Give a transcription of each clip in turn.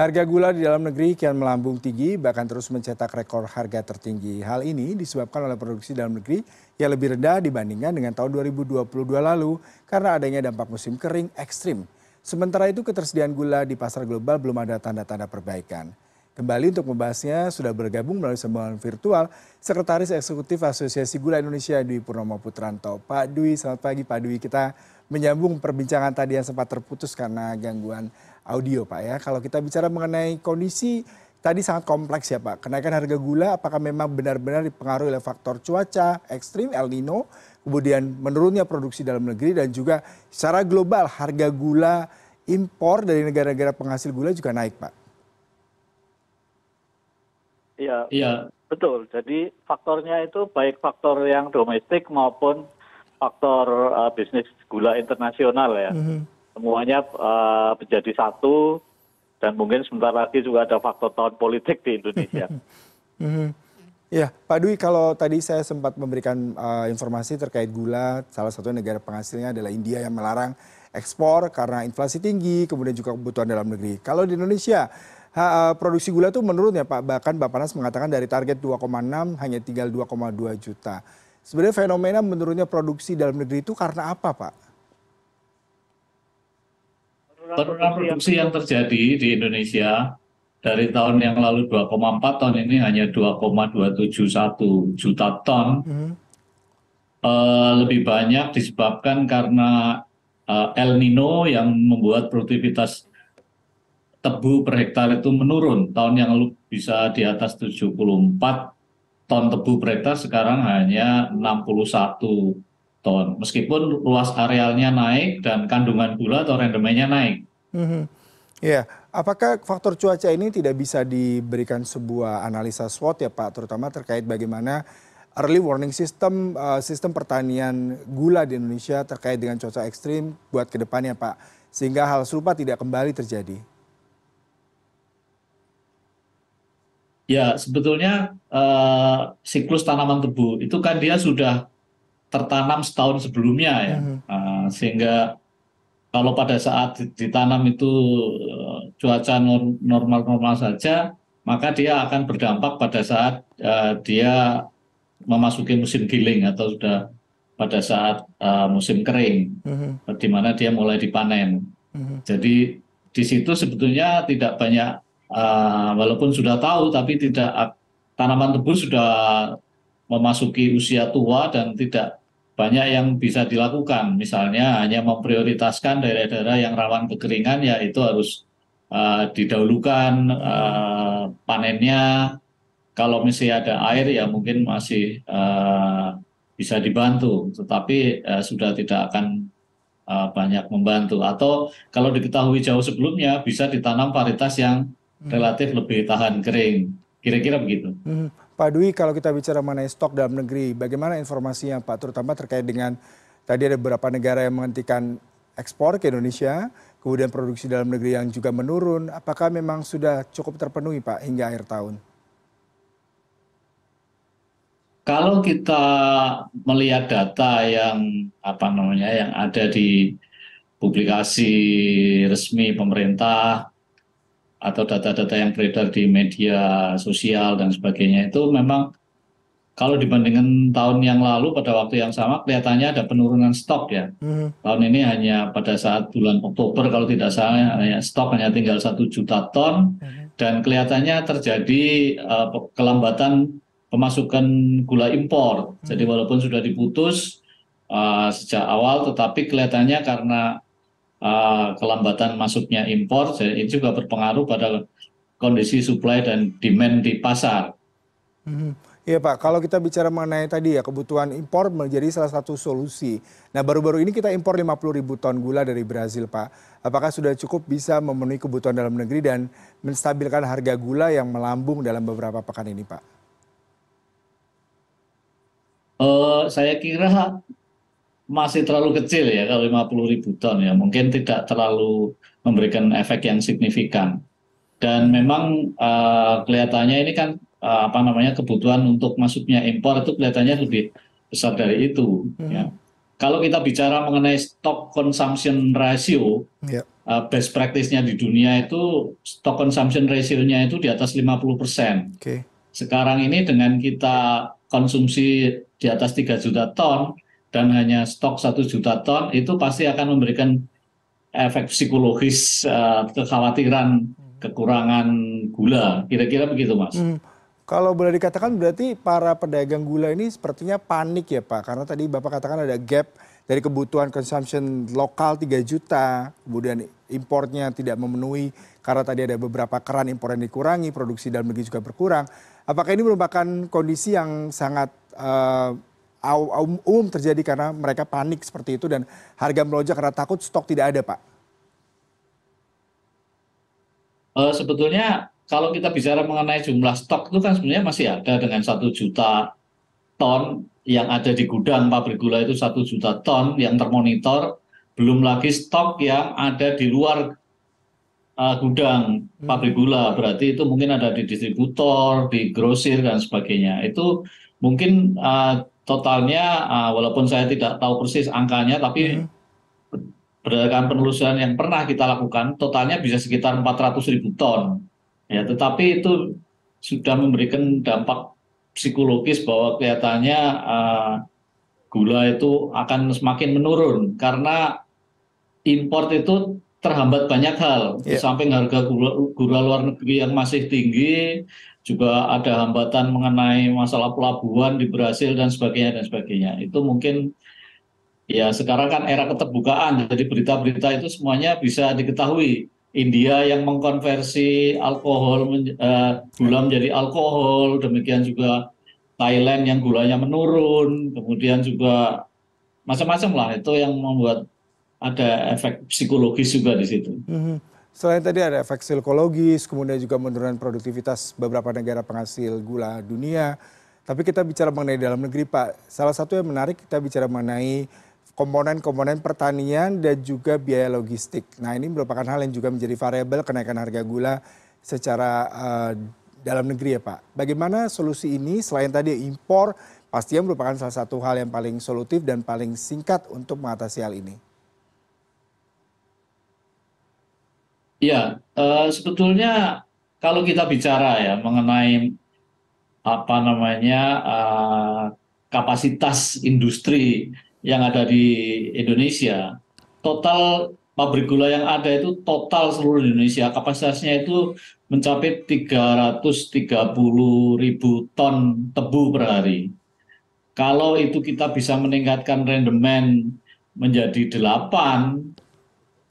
Harga gula di dalam negeri kian melambung tinggi, bahkan terus mencetak rekor harga tertinggi. Hal ini disebabkan oleh produksi dalam negeri yang lebih rendah dibandingkan dengan tahun 2022 lalu karena adanya dampak musim kering ekstrim. Sementara itu ketersediaan gula di pasar global belum ada tanda-tanda perbaikan. Kembali untuk membahasnya sudah bergabung melalui sambungan virtual Sekretaris Eksekutif Asosiasi Gula Indonesia Dwi Purnomo Putranto. Pak Dwi, selamat pagi Pak Dwi. Kita menyambung perbincangan tadi yang sempat terputus karena gangguan audio Pak ya. Kalau kita bicara mengenai kondisi tadi sangat kompleks ya Pak. Kenaikan harga gula apakah memang benar-benar dipengaruhi oleh faktor cuaca ekstrim El Nino, kemudian menurunnya produksi dalam negeri dan juga secara global harga gula impor dari negara-negara penghasil gula juga naik Pak. Iya, iya betul. Jadi faktornya itu baik faktor yang domestik maupun faktor uh, bisnis gula internasional ya. Mm -hmm. Semuanya uh, menjadi satu dan mungkin sebentar lagi juga ada faktor tahun politik di Indonesia. mm -hmm. Ya, Pak Dwi, kalau tadi saya sempat memberikan uh, informasi terkait gula, salah satu negara penghasilnya adalah India yang melarang ekspor karena inflasi tinggi, kemudian juga kebutuhan dalam negeri. Kalau di Indonesia, produksi gula itu menurun ya Pak, bahkan Bapak Nas mengatakan dari target 2,6 hanya tinggal 2,2 juta. Sebenarnya fenomena menurunnya produksi dalam negeri itu karena apa, Pak? Penurunan produksi yang terjadi di Indonesia dari tahun yang lalu 2,4 ton ini hanya 2,271 juta ton. Hmm. Uh, lebih banyak disebabkan karena uh, El Nino yang membuat produktivitas tebu per hektar itu menurun. Tahun yang lalu bisa di atas 74 ton tebu per hektar sekarang hanya 61 ton. Meskipun luas arealnya naik dan kandungan gula atau rendemennya naik. Mm-hmm. Ya, apakah faktor cuaca ini tidak bisa diberikan sebuah analisa SWOT ya Pak, terutama terkait bagaimana early warning system uh, sistem pertanian gula di Indonesia terkait dengan cuaca ekstrim buat ke depannya Pak, sehingga hal serupa tidak kembali terjadi. Ya, sebetulnya uh, siklus tanaman tebu itu kan dia sudah tertanam setahun sebelumnya ya, hmm. uh, sehingga kalau pada saat ditanam itu uh, cuaca normal-normal saja, maka dia akan berdampak pada saat uh, dia memasuki musim giling atau sudah pada saat uh, musim kering, hmm. di mana dia mulai dipanen. Hmm. Jadi di situ sebetulnya tidak banyak walaupun sudah tahu tapi tidak tanaman tebu sudah memasuki usia tua dan tidak banyak yang bisa dilakukan. Misalnya hanya memprioritaskan daerah-daerah yang rawan kekeringan ya itu harus uh, didahulukan uh, panennya. Kalau misalnya ada air ya mungkin masih uh, bisa dibantu, tetapi uh, sudah tidak akan uh, banyak membantu. Atau kalau diketahui jauh sebelumnya bisa ditanam varietas yang. Relatif lebih tahan kering. Kira-kira begitu. Hmm. Pak Dwi, kalau kita bicara mengenai stok dalam negeri, bagaimana informasinya Pak, terutama terkait dengan tadi ada beberapa negara yang menghentikan ekspor ke Indonesia, kemudian produksi dalam negeri yang juga menurun, apakah memang sudah cukup terpenuhi Pak hingga akhir tahun? Kalau kita melihat data yang apa namanya yang ada di publikasi resmi pemerintah atau data-data yang beredar di media sosial dan sebagainya itu memang kalau dibandingkan tahun yang lalu pada waktu yang sama kelihatannya ada penurunan stok ya. Hmm. Tahun ini hanya pada saat bulan Oktober kalau tidak salah hanya stok hanya tinggal satu juta ton hmm. dan kelihatannya terjadi uh, kelambatan pemasukan gula impor. Hmm. Jadi walaupun sudah diputus uh, sejak awal tetapi kelihatannya karena uh, kelambatan masuknya impor ini juga berpengaruh pada kondisi supply dan demand di pasar. Hmm. Iya Pak, kalau kita bicara mengenai tadi ya kebutuhan impor menjadi salah satu solusi. Nah baru-baru ini kita impor 50 ribu ton gula dari Brazil Pak. Apakah sudah cukup bisa memenuhi kebutuhan dalam negeri dan menstabilkan harga gula yang melambung dalam beberapa pekan ini Pak? Uh, saya kira masih terlalu kecil ya kalau 50 ribu ton ya mungkin tidak terlalu memberikan efek yang signifikan dan memang uh, kelihatannya ini kan uh, apa namanya kebutuhan untuk masuknya impor itu kelihatannya lebih besar dari itu hmm. ya kalau kita bicara mengenai stock consumption ratio, yeah. uh, best practice-nya di dunia itu stock consumption ratio-nya itu di atas 50 persen. Okay. Sekarang ini dengan kita konsumsi di atas 3 juta ton dan hanya stok 1 juta ton, itu pasti akan memberikan efek psikologis uh, kekhawatiran kekurangan gula. Kira-kira begitu, Mas. Hmm. Kalau boleh dikatakan berarti para pedagang gula ini sepertinya panik ya Pak, karena tadi Bapak katakan ada gap dari kebutuhan consumption lokal 3 juta, kemudian importnya tidak memenuhi karena tadi ada beberapa keran impor yang dikurangi, produksi dalam negeri juga berkurang. Apakah ini merupakan kondisi yang sangat uh, umum terjadi karena mereka panik seperti itu dan harga melonjak karena takut stok tidak ada Pak? Uh, sebetulnya kalau kita bicara mengenai jumlah stok itu kan sebenarnya masih ada dengan satu juta ton yang ada di gudang pabrik gula itu satu juta ton yang termonitor, belum lagi stok yang ada di luar uh, gudang hmm. pabrik gula, berarti itu mungkin ada di distributor, di grosir dan sebagainya. Itu mungkin uh, totalnya, uh, walaupun saya tidak tahu persis angkanya, tapi hmm. berdasarkan penelusuran yang pernah kita lakukan, totalnya bisa sekitar 400 ribu ton ya tetapi itu sudah memberikan dampak psikologis bahwa kelihatannya uh, gula itu akan semakin menurun karena import itu terhambat banyak hal yeah. samping harga gula, gula luar negeri yang masih tinggi juga ada hambatan mengenai masalah pelabuhan di Brasil dan sebagainya dan sebagainya itu mungkin ya sekarang kan era keterbukaan jadi berita-berita itu semuanya bisa diketahui India yang mengkonversi alkohol uh, gula menjadi alkohol, demikian juga Thailand yang gulanya menurun, kemudian juga macam-macam lah itu yang membuat ada efek psikologis juga di situ. Mm-hmm. Selain tadi ada efek psikologis, kemudian juga menurunkan produktivitas beberapa negara penghasil gula dunia. Tapi kita bicara mengenai dalam negeri, Pak. Salah satu yang menarik kita bicara mengenai komponen-komponen pertanian dan juga biaya logistik. Nah ini merupakan hal yang juga menjadi variabel kenaikan harga gula secara uh, dalam negeri ya Pak. Bagaimana solusi ini selain tadi impor pastinya merupakan salah satu hal yang paling solutif dan paling singkat untuk mengatasi hal ini. Ya, sebetulnya kalau kita bicara ya mengenai apa namanya uh, kapasitas industri yang ada di Indonesia, total pabrik gula yang ada itu total seluruh Indonesia kapasitasnya itu mencapai 330 ribu ton tebu per hari. Kalau itu kita bisa meningkatkan rendemen menjadi 8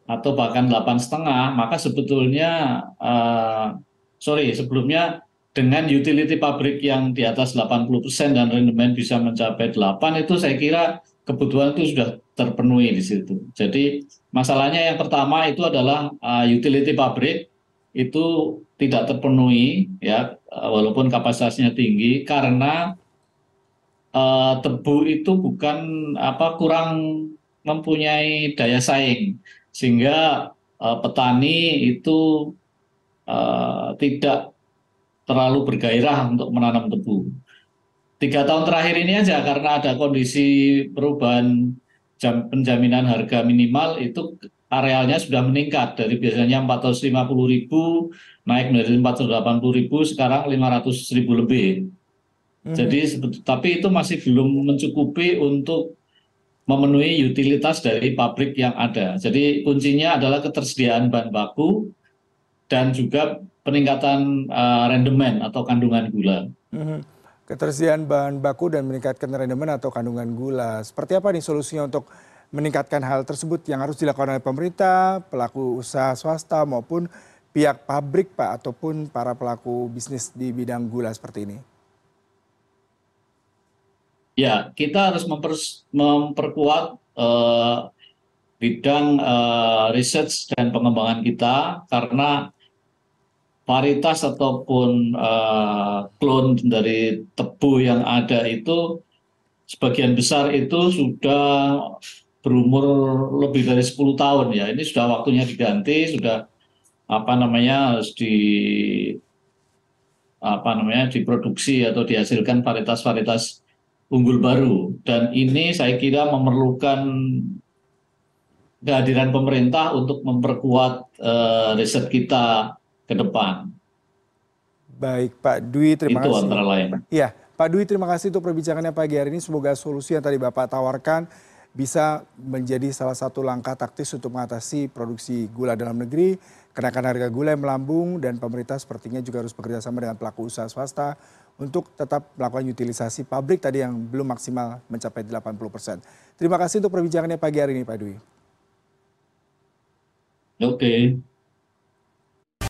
atau bahkan delapan setengah, maka sebetulnya uh, sorry sebelumnya dengan utility pabrik yang di atas 80% dan rendemen bisa mencapai 8 itu saya kira kebutuhan itu sudah terpenuhi di situ. Jadi masalahnya yang pertama itu adalah uh, utility pabrik itu tidak terpenuhi ya uh, walaupun kapasitasnya tinggi karena uh, tebu itu bukan apa kurang mempunyai daya saing sehingga uh, petani itu uh, tidak terlalu bergairah untuk menanam tebu tiga tahun terakhir ini aja karena ada kondisi perubahan jam, penjaminan harga minimal itu arealnya sudah meningkat dari biasanya 450 ribu naik menjadi 480 ribu sekarang 500 ribu lebih. Mm-hmm. Jadi tapi itu masih belum mencukupi untuk memenuhi utilitas dari pabrik yang ada. Jadi kuncinya adalah ketersediaan bahan baku dan juga peningkatan uh, rendemen atau kandungan gula. Mm-hmm ketersediaan bahan baku dan meningkatkan rendemen atau kandungan gula. Seperti apa nih solusinya untuk meningkatkan hal tersebut yang harus dilakukan oleh pemerintah, pelaku usaha swasta maupun pihak pabrik Pak ataupun para pelaku bisnis di bidang gula seperti ini? Ya, kita harus memper, memperkuat uh, bidang uh, research dan pengembangan kita karena varietas ataupun klon dari tebu yang ada itu sebagian besar itu sudah berumur lebih dari 10 tahun ya. Ini sudah waktunya diganti, sudah apa namanya harus di apa namanya diproduksi atau dihasilkan varietas-varietas unggul baru dan ini saya kira memerlukan kehadiran pemerintah untuk memperkuat uh, riset kita ke depan. Baik Pak Dwi, terima Itu kasih. antara lain. Ya, Pak Dwi terima kasih untuk perbincangannya pagi hari ini. Semoga solusi yang tadi Bapak tawarkan bisa menjadi salah satu langkah taktis untuk mengatasi produksi gula dalam negeri, kenaikan harga gula yang melambung, dan pemerintah sepertinya juga harus bekerja sama dengan pelaku usaha swasta untuk tetap melakukan utilisasi pabrik tadi yang belum maksimal mencapai 80%. Terima kasih untuk perbincangannya pagi hari ini Pak Dwi. Oke. Okay.